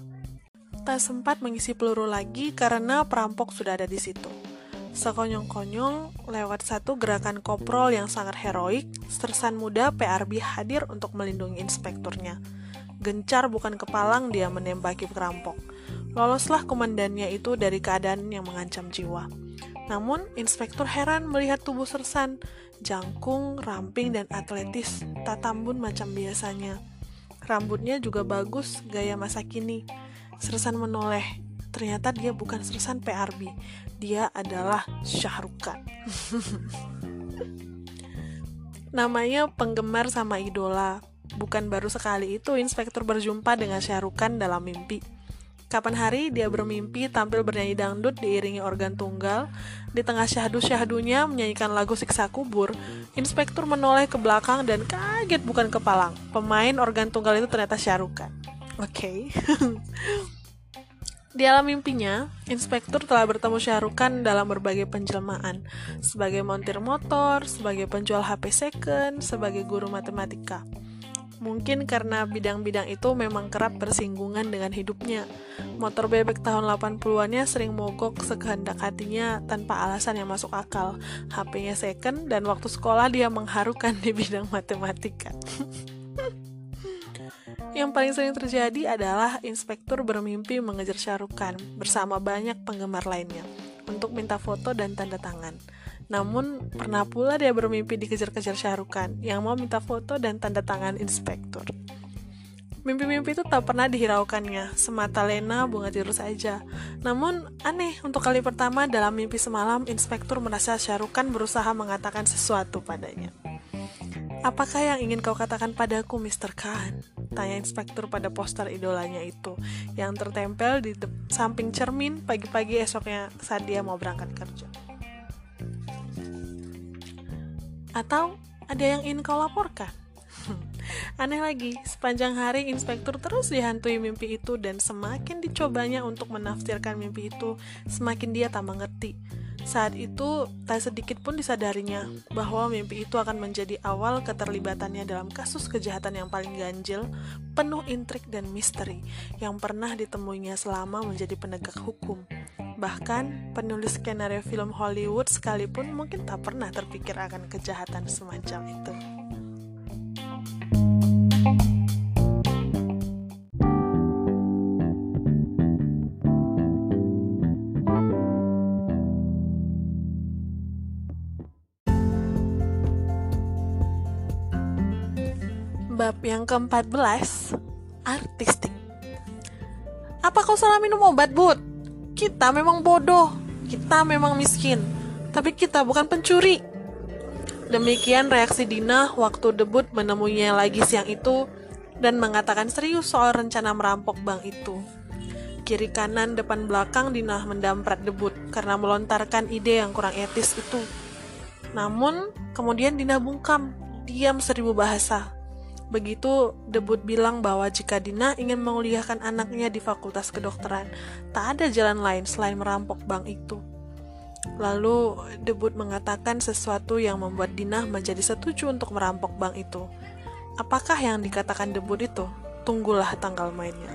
tak sempat mengisi peluru lagi karena perampok sudah ada di situ. Sekonyong-konyong, lewat satu gerakan koprol yang sangat heroik, sersan muda PRB hadir untuk melindungi inspekturnya. Gencar bukan kepalang dia menembaki perampok. Loloslah komandannya itu dari keadaan yang mengancam jiwa. Namun, inspektur heran melihat tubuh sersan, jangkung, ramping, dan atletis, tak tambun macam biasanya. Rambutnya juga bagus, gaya masa kini. Sersan menoleh, ternyata dia bukan sersan PRB, dia adalah Syahrukan. Namanya penggemar sama idola. Bukan baru sekali itu inspektur berjumpa dengan Syahrukan dalam mimpi. Kapan hari dia bermimpi tampil bernyanyi dangdut diiringi organ tunggal, di tengah syahdu-syahdunya menyanyikan lagu siksa kubur, inspektur menoleh ke belakang dan kaget bukan kepalang. Pemain organ tunggal itu ternyata Syahrukan. Oke. Okay. Di alam mimpinya, inspektur telah bertemu Syahrukan dalam berbagai penjelmaan, sebagai montir motor, sebagai penjual HP second, sebagai guru matematika. Mungkin karena bidang-bidang itu memang kerap bersinggungan dengan hidupnya. Motor bebek tahun 80-annya sering mogok sekehendak hatinya tanpa alasan yang masuk akal. HP-nya second dan waktu sekolah dia mengharukan di bidang matematika. Yang paling sering terjadi adalah inspektur bermimpi mengejar Syarukan bersama banyak penggemar lainnya untuk minta foto dan tanda tangan. Namun, pernah pula dia bermimpi dikejar-kejar Syarukan yang mau minta foto dan tanda tangan inspektur. Mimpi-mimpi itu tak pernah dihiraukannya, semata lena bunga tiru saja. Namun, aneh, untuk kali pertama dalam mimpi semalam, inspektur merasa Syarukan berusaha mengatakan sesuatu padanya. Apakah yang ingin kau katakan padaku, Mr. Khan? Tanya inspektur pada poster idolanya itu, yang tertempel di samping cermin pagi-pagi esoknya saat dia mau berangkat kerja. Atau ada yang ingin kau laporkan? Aneh lagi, sepanjang hari inspektur terus dihantui mimpi itu dan semakin dicobanya untuk menafsirkan mimpi itu, semakin dia tak mengerti saat itu, tak sedikit pun disadarinya bahwa mimpi itu akan menjadi awal keterlibatannya dalam kasus kejahatan yang paling ganjil, penuh intrik dan misteri yang pernah ditemuinya selama menjadi penegak hukum. Bahkan, penulis skenario film Hollywood sekalipun mungkin tak pernah terpikir akan kejahatan semacam itu. Bab yang ke-14 Artistik Apa kau salah minum obat, Bud? Kita memang bodoh Kita memang miskin Tapi kita bukan pencuri Demikian reaksi Dina waktu debut menemuinya lagi siang itu dan mengatakan serius soal rencana merampok bank itu. Kiri kanan depan belakang Dina mendamprat debut karena melontarkan ide yang kurang etis itu. Namun, kemudian Dina bungkam, diam seribu bahasa. Begitu debut bilang bahwa jika Dina ingin menguliahkan anaknya di fakultas kedokteran, tak ada jalan lain selain merampok bank itu. Lalu debut mengatakan sesuatu yang membuat Dina menjadi setuju untuk merampok bank itu. Apakah yang dikatakan debut itu? Tunggulah tanggal mainnya.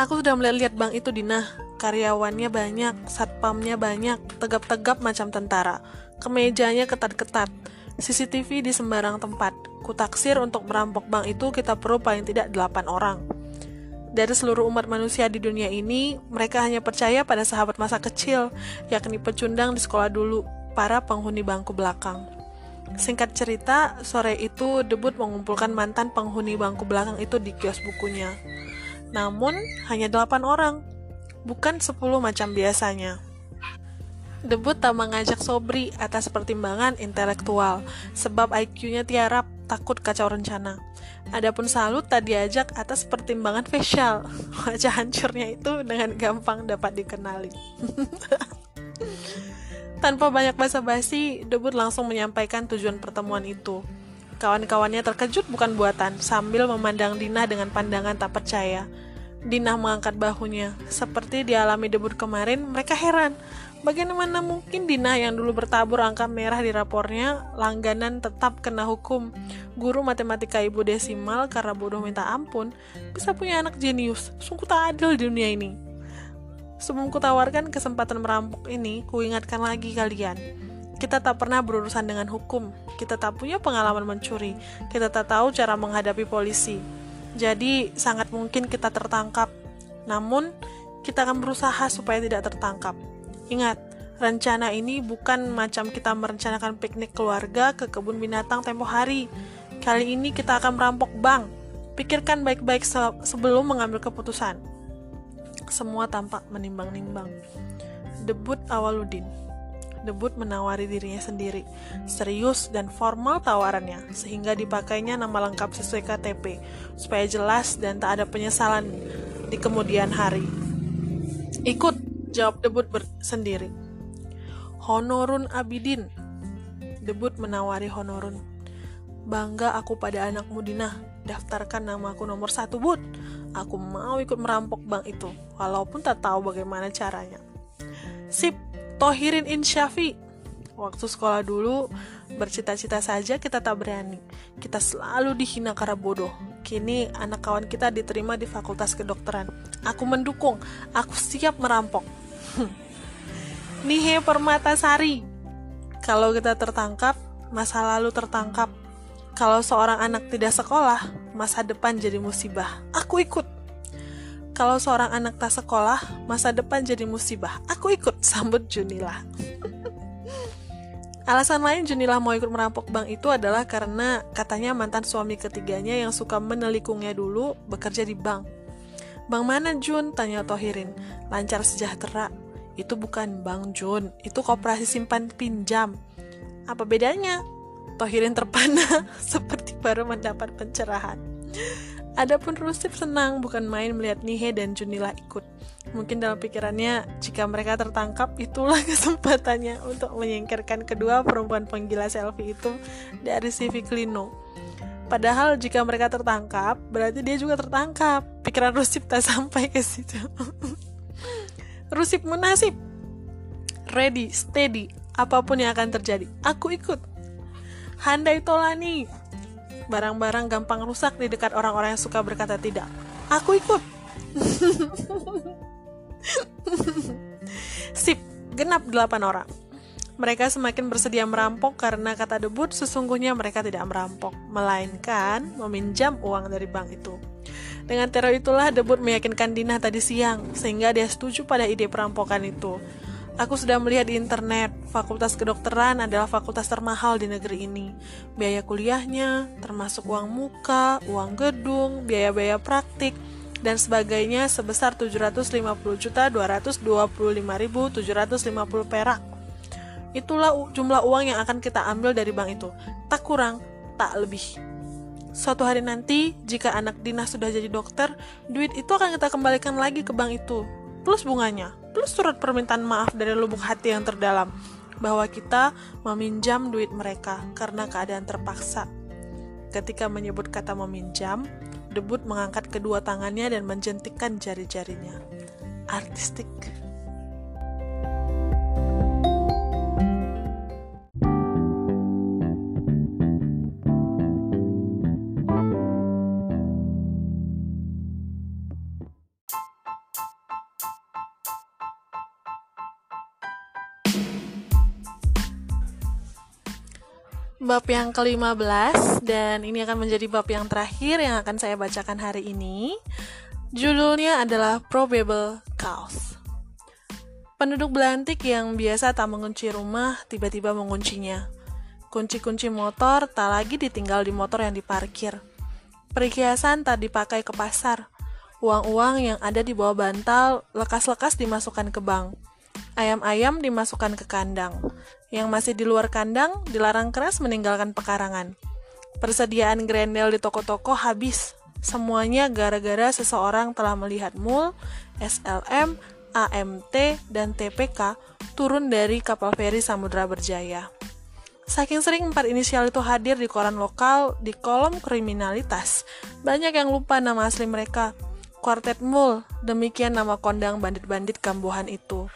Aku sudah melihat bank itu Dina. Karyawannya banyak, satpamnya banyak, tegap-tegap macam tentara. Kemejanya ketat-ketat CCTV di sembarang tempat. Kutaksir untuk merampok bank itu kita perlu paling tidak 8 orang. Dari seluruh umat manusia di dunia ini, mereka hanya percaya pada sahabat masa kecil, yakni pecundang di sekolah dulu, para penghuni bangku belakang. Singkat cerita, sore itu debut mengumpulkan mantan penghuni bangku belakang itu di kios bukunya. Namun, hanya 8 orang, bukan 10 macam biasanya. Debut tak mengajak Sobri atas pertimbangan intelektual, sebab IQ-nya tiarap, takut kacau rencana. Adapun Salut tak diajak atas pertimbangan facial. Wajah hancurnya itu dengan gampang dapat dikenali. Tanpa banyak basa-basi, Debut langsung menyampaikan tujuan pertemuan itu. Kawan-kawannya terkejut bukan buatan, sambil memandang Dina dengan pandangan tak percaya. Dina mengangkat bahunya. Seperti dialami debut kemarin, mereka heran. Bagaimana mungkin Dina yang dulu bertabur angka merah di rapornya langganan tetap kena hukum? Guru matematika ibu desimal karena bodoh minta ampun bisa punya anak jenius. Sungguh tak adil di dunia ini. Sebelum kutawarkan kesempatan merampok ini kuingatkan lagi kalian. Kita tak pernah berurusan dengan hukum. Kita tak punya pengalaman mencuri. Kita tak tahu cara menghadapi polisi. Jadi sangat mungkin kita tertangkap. Namun kita akan berusaha supaya tidak tertangkap Ingat, rencana ini bukan macam kita merencanakan piknik keluarga ke kebun binatang tempo hari. Kali ini kita akan merampok bank. Pikirkan baik-baik se sebelum mengambil keputusan. Semua tampak menimbang-nimbang. Debut Awaludin. Debut menawari dirinya sendiri, serius dan formal tawarannya, sehingga dipakainya nama lengkap sesuai KTP, supaya jelas dan tak ada penyesalan di kemudian hari. Ikut, Jawab debut sendiri. Honorun Abidin. Debut menawari honorun. Bangga aku pada anakmu Dina. Daftarkan nama aku nomor satu, Bud. Aku mau ikut merampok bank itu, walaupun tak tahu bagaimana caranya. Sip, Tohirin Insyafi. Waktu sekolah dulu, bercita-cita saja kita tak berani. Kita selalu dihina karena bodoh. Kini anak kawan kita diterima di fakultas kedokteran. Aku mendukung, aku siap merampok. Nihe Permatasari. Kalau kita tertangkap, masa lalu tertangkap. Kalau seorang anak tidak sekolah, masa depan jadi musibah. Aku ikut. Kalau seorang anak tak sekolah, masa depan jadi musibah. Aku ikut, sambut Junila. Alasan lain Junila mau ikut merampok bank itu adalah karena katanya mantan suami ketiganya yang suka menelikungnya dulu bekerja di bank. Bang mana Jun? Tanya Tohirin. Lancar sejahtera. Itu bukan Bang Jun, itu koperasi simpan pinjam. Apa bedanya? Tohirin terpana seperti baru mendapat pencerahan. Adapun Rusif senang bukan main melihat Nihe dan Junila ikut. Mungkin dalam pikirannya, jika mereka tertangkap, itulah kesempatannya untuk menyingkirkan kedua perempuan penggila selfie itu dari CV Klino. Padahal jika mereka tertangkap, berarti dia juga tertangkap. Pikiran Rusif tak sampai ke situ. Rusip munasib. Ready, steady, apa pun yang akan terjadi. Aku ikut. Handai Tolani. Barang-barang gampang rusak di dekat orang-orang yang suka berkata tidak. Aku ikut. Sip, genap delapan orang. Mereka semakin bersedia merampok karena kata debut sesungguhnya mereka tidak merampok, melainkan meminjam uang dari bank itu. Dengan teror itulah debut meyakinkan Dina tadi siang, sehingga dia setuju pada ide perampokan itu. Aku sudah melihat di internet, fakultas kedokteran adalah fakultas termahal di negeri ini. Biaya kuliahnya, termasuk uang muka, uang gedung, biaya-biaya praktik, dan sebagainya sebesar 750.225.750 perak. Itulah jumlah uang yang akan kita ambil dari bank itu. Tak kurang, tak lebih. Suatu hari nanti, jika anak Dina sudah jadi dokter, duit itu akan kita kembalikan lagi ke bank itu, plus bunganya, plus surat permintaan maaf dari lubuk hati yang terdalam, bahwa kita meminjam duit mereka karena keadaan terpaksa. Ketika menyebut kata meminjam, debut mengangkat kedua tangannya dan menjentikkan jari-jarinya. Artistik. Bab yang ke-15 dan ini akan menjadi bab yang terakhir yang akan saya bacakan hari ini. Judulnya adalah Probable Cause. Penduduk Belantik yang biasa tak mengunci rumah tiba-tiba menguncinya. Kunci-kunci motor tak lagi ditinggal di motor yang diparkir. Perhiasan tak dipakai ke pasar. Uang-uang yang ada di bawah bantal lekas-lekas dimasukkan ke bank. Ayam-ayam dimasukkan ke kandang. Yang masih di luar kandang dilarang keras meninggalkan pekarangan. Persediaan grendel di toko-toko habis. Semuanya gara-gara seseorang telah melihat MUL, SLM, AMT, dan TPK turun dari kapal feri Samudra Berjaya. Saking sering empat inisial itu hadir di koran lokal di kolom kriminalitas, banyak yang lupa nama asli mereka. Quartet Mul, demikian nama kondang bandit-bandit kambuhan itu.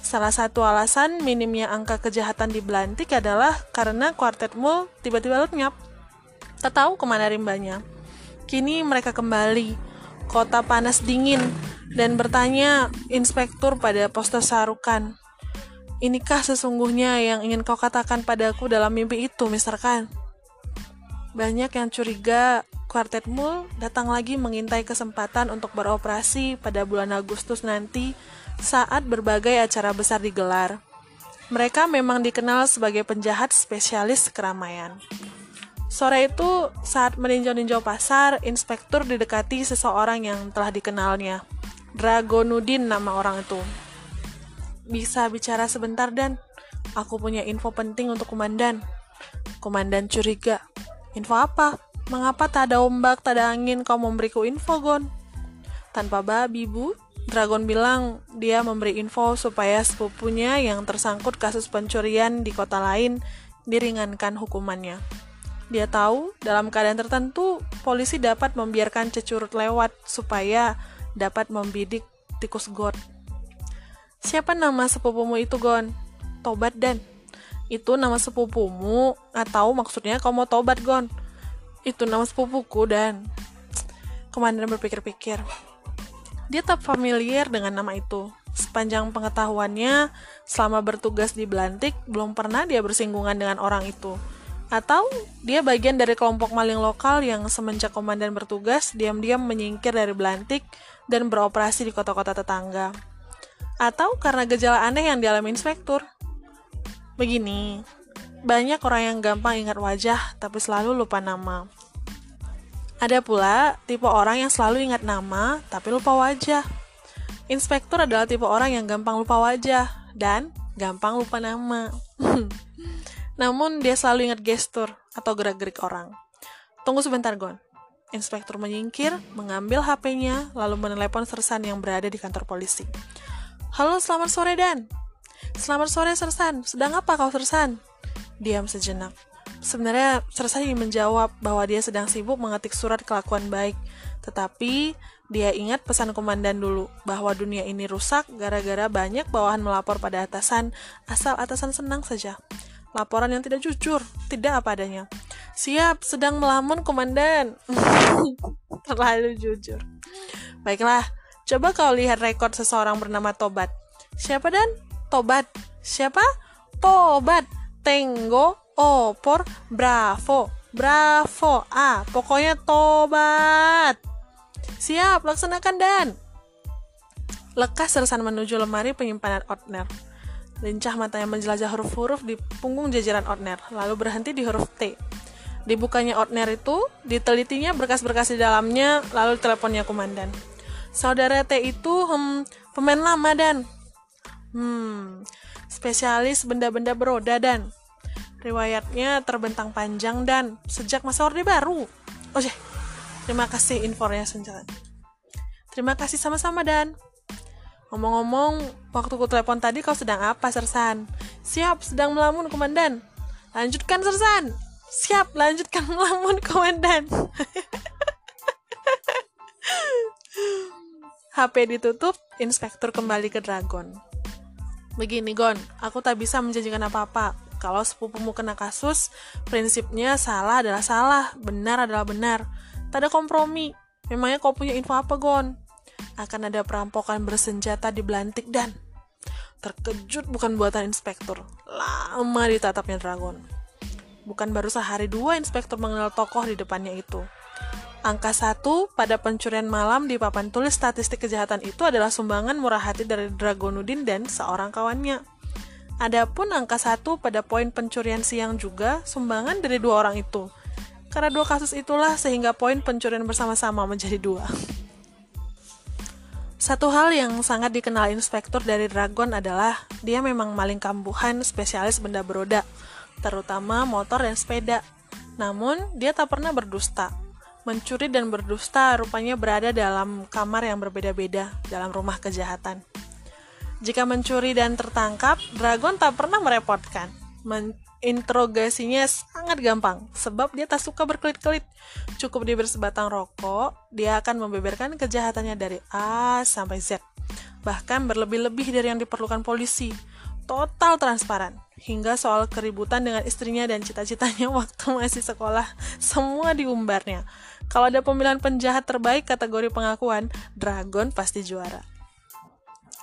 Salah satu alasan minimnya angka kejahatan di Belantik adalah karena Quartet Mul tiba-tiba lenyap. Tak tahu ke mana rimbanya. Kini mereka kembali, kota panas dingin, dan bertanya inspektur pada poster sarukan. Inikah sesungguhnya yang ingin kau katakan padaku dalam mimpi itu, Mr. Khan? Banyak yang curiga Quartet Mul datang lagi mengintai kesempatan untuk beroperasi pada bulan Agustus nanti saat berbagai acara besar digelar. Mereka memang dikenal sebagai penjahat spesialis keramaian. Sore itu, saat meninjau-ninjau pasar, inspektur didekati seseorang yang telah dikenalnya. Dragonudin nama orang itu bisa bicara sebentar dan aku punya info penting untuk komandan. Komandan curiga. Info apa? Mengapa tak ada ombak, tak ada angin, kau memberiku info, Gon? Tanpa babi, Bu. Dragon bilang dia memberi info supaya sepupunya yang tersangkut kasus pencurian di kota lain diringankan hukumannya. Dia tahu dalam keadaan tertentu polisi dapat membiarkan cecurut lewat supaya dapat membidik tikus god. Siapa nama sepupumu itu, Gon? Tobat, Dan. Itu nama sepupumu, atau maksudnya kau mau tobat, Gon? Itu nama sepupuku, Dan. Komandan berpikir-pikir. Dia tak familiar dengan nama itu. Sepanjang pengetahuannya, selama bertugas di Belantik, belum pernah dia bersinggungan dengan orang itu. Atau dia bagian dari kelompok maling lokal yang semenjak komandan bertugas, diam-diam menyingkir dari Belantik dan beroperasi di kota-kota tetangga atau karena gejala aneh yang dialami inspektur. Begini, banyak orang yang gampang ingat wajah tapi selalu lupa nama. Ada pula tipe orang yang selalu ingat nama tapi lupa wajah. Inspektur adalah tipe orang yang gampang lupa wajah dan gampang lupa nama. Namun dia selalu ingat gestur atau gerak-gerik orang. Tunggu sebentar, Gon. Inspektur menyingkir, mengambil HP-nya, lalu menelepon sersan yang berada di kantor polisi. Halo, selamat sore Dan. Selamat sore Sersan. Sedang apa kau Sersan? Diam sejenak. Sebenarnya Sersan ingin menjawab bahwa dia sedang sibuk mengetik surat kelakuan baik. Tetapi dia ingat pesan komandan dulu bahwa dunia ini rusak gara-gara banyak bawahan melapor pada atasan asal atasan senang saja. Laporan yang tidak jujur, tidak apa adanya. Siap, sedang melamun komandan. Terlalu jujur. Baiklah, Coba kau lihat rekor seseorang bernama Tobat. Siapa dan? Tobat. Siapa? Tobat. Tenggo, opor, bravo. Bravo. Ah, pokoknya Tobat. Siap, laksanakan dan. Lekas sersan menuju lemari penyimpanan Otner. Lincah matanya menjelajah huruf-huruf di punggung jajaran Otner, lalu berhenti di huruf T. Dibukanya Otner itu, ditelitinya berkas-berkas di dalamnya, lalu teleponnya komandan. Saudara T itu hmm, pemain lama dan hmm, spesialis benda-benda beroda dan riwayatnya terbentang panjang dan sejak masa Orde Baru. Oh ya, terima kasih infonya senjata. Terima kasih sama-sama dan ngomong-ngomong, waktu ku telepon tadi kau sedang apa, Sersan? Siap, sedang melamun, Komandan. Lanjutkan, Sersan. Siap, lanjutkan melamun, Komandan. HP ditutup, inspektur kembali ke Dragon. Begini, Gon, aku tak bisa menjanjikan apa-apa. Kalau sepupumu kena kasus, prinsipnya salah adalah salah, benar adalah benar. Tak ada kompromi. Memangnya kau punya info apa, Gon? Akan ada perampokan bersenjata di Belantik dan terkejut bukan buatan inspektur. Lama ditatapnya Dragon. Bukan baru sehari dua inspektur mengenal tokoh di depannya itu. Angka satu pada pencurian malam di papan tulis statistik kejahatan itu adalah sumbangan murah hati dari Dragonudin dan seorang kawannya. Adapun angka satu pada poin pencurian siang juga sumbangan dari dua orang itu. Karena dua kasus itulah sehingga poin pencurian bersama-sama menjadi dua. Satu hal yang sangat dikenal inspektur dari Dragon adalah dia memang maling kambuhan spesialis benda beroda, terutama motor dan sepeda. Namun, dia tak pernah berdusta. Mencuri dan berdusta rupanya berada dalam kamar yang berbeda-beda dalam rumah kejahatan. Jika mencuri dan tertangkap, Dragon tak pernah merepotkan. Menginterogasinya sangat gampang, sebab dia tak suka berkelit-kelit. Cukup diberi sebatang rokok, dia akan membeberkan kejahatannya dari A sampai Z. Bahkan berlebih-lebih dari yang diperlukan polisi. Total transparan hingga soal keributan dengan istrinya dan cita-citanya waktu masih sekolah, semua diumbarnya. Kalau ada pemilihan penjahat terbaik kategori pengakuan, Dragon pasti juara.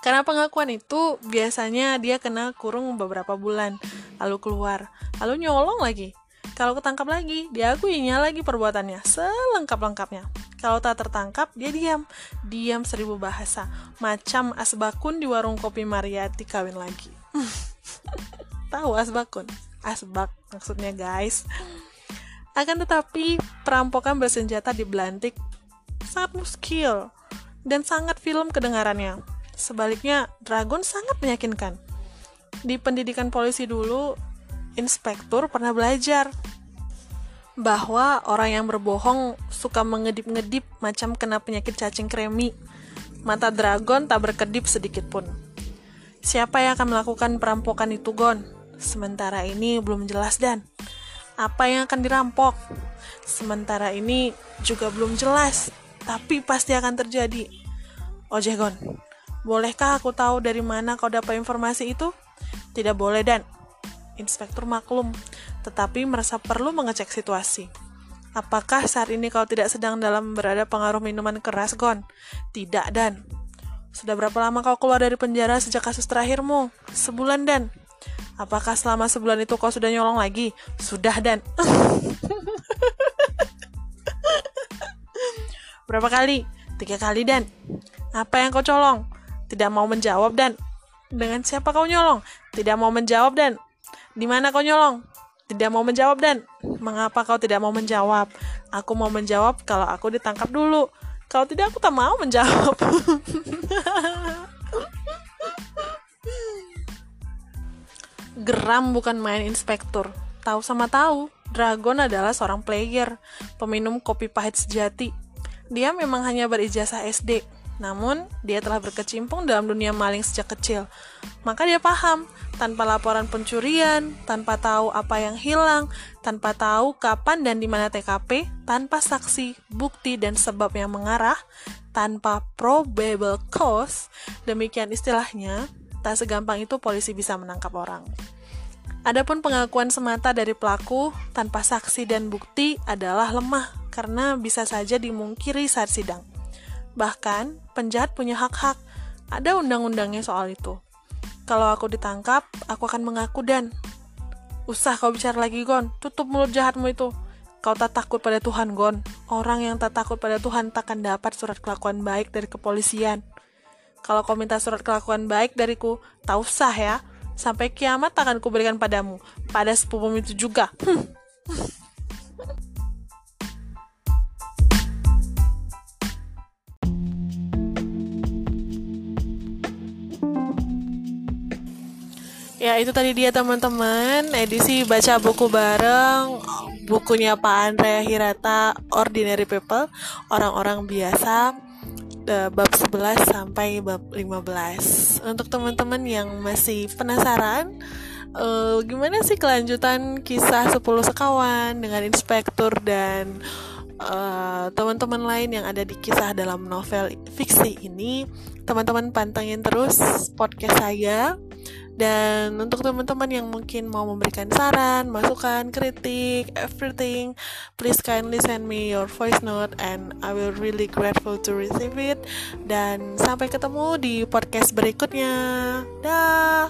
Karena pengakuan itu biasanya dia kena kurung beberapa bulan, lalu keluar, lalu nyolong lagi. Kalau ketangkap lagi, diakuinya lagi perbuatannya, selengkap-lengkapnya. Kalau tak tertangkap, dia diam. Diam seribu bahasa. Macam asbakun di warung kopi Mariati kawin lagi. Tahu asbakun? Asbak maksudnya guys. Akan tetapi, perampokan bersenjata di Belantik sangat muskil dan sangat film kedengarannya. Sebaliknya, Dragon sangat meyakinkan. Di pendidikan polisi dulu, inspektur pernah belajar bahwa orang yang berbohong suka mengedip-ngedip macam kena penyakit cacing kremi. Mata Dragon tak berkedip sedikit pun. Siapa yang akan melakukan perampokan itu, Gon? Sementara ini belum jelas dan apa yang akan dirampok. Sementara ini juga belum jelas, tapi pasti akan terjadi. Ojegon, bolehkah aku tahu dari mana kau dapat informasi itu? Tidak boleh dan Inspektur maklum, tetapi merasa perlu mengecek situasi. Apakah saat ini kau tidak sedang dalam berada pengaruh minuman keras, Gon? Tidak, Dan. Sudah berapa lama kau keluar dari penjara sejak kasus terakhirmu? Sebulan, Dan. Apakah selama sebulan itu kau sudah nyolong lagi? Sudah dan Berapa kali? Tiga kali dan Apa yang kau colong? Tidak mau menjawab dan Dengan siapa kau nyolong? Tidak mau menjawab dan Di mana kau nyolong? Tidak mau menjawab dan Mengapa kau tidak mau menjawab? Aku mau menjawab kalau aku ditangkap dulu Kalau tidak aku tak mau menjawab Geram bukan main inspektur. Tahu sama tahu, Dragon adalah seorang player, peminum kopi pahit sejati. Dia memang hanya berijazah SD, namun dia telah berkecimpung dalam dunia maling sejak kecil. Maka dia paham, tanpa laporan pencurian, tanpa tahu apa yang hilang, tanpa tahu kapan dan di mana TKP, tanpa saksi, bukti dan sebab yang mengarah, tanpa probable cause, demikian istilahnya, tak segampang itu polisi bisa menangkap orang. Adapun pengakuan semata dari pelaku tanpa saksi dan bukti adalah lemah karena bisa saja dimungkiri saat sidang. Bahkan, penjahat punya hak-hak. Ada undang-undangnya soal itu. Kalau aku ditangkap, aku akan mengaku dan Usah kau bicara lagi, Gon. Tutup mulut jahatmu itu. Kau tak takut pada Tuhan, Gon. Orang yang tak takut pada Tuhan takkan dapat surat kelakuan baik dari kepolisian. Kalau kau minta surat kelakuan baik dariku, tak usah ya. Sampai kiamat akan kuberikan padamu. Pada sepupu itu juga. Hmm. Ya itu tadi dia teman-teman edisi baca buku bareng bukunya Pak Andrea Hirata Ordinary People orang-orang biasa uh, bab 11 sampai bab 15. Untuk teman-teman yang masih penasaran uh, gimana sih kelanjutan kisah 10 sekawan dengan inspektur dan uh, teman-teman lain yang ada di kisah dalam novel fiksi ini, teman-teman pantengin terus podcast saya dan untuk teman-teman yang mungkin mau memberikan saran, masukan, kritik, everything, please kindly send me your voice note and I will really grateful to receive it. Dan sampai ketemu di podcast berikutnya. Dah.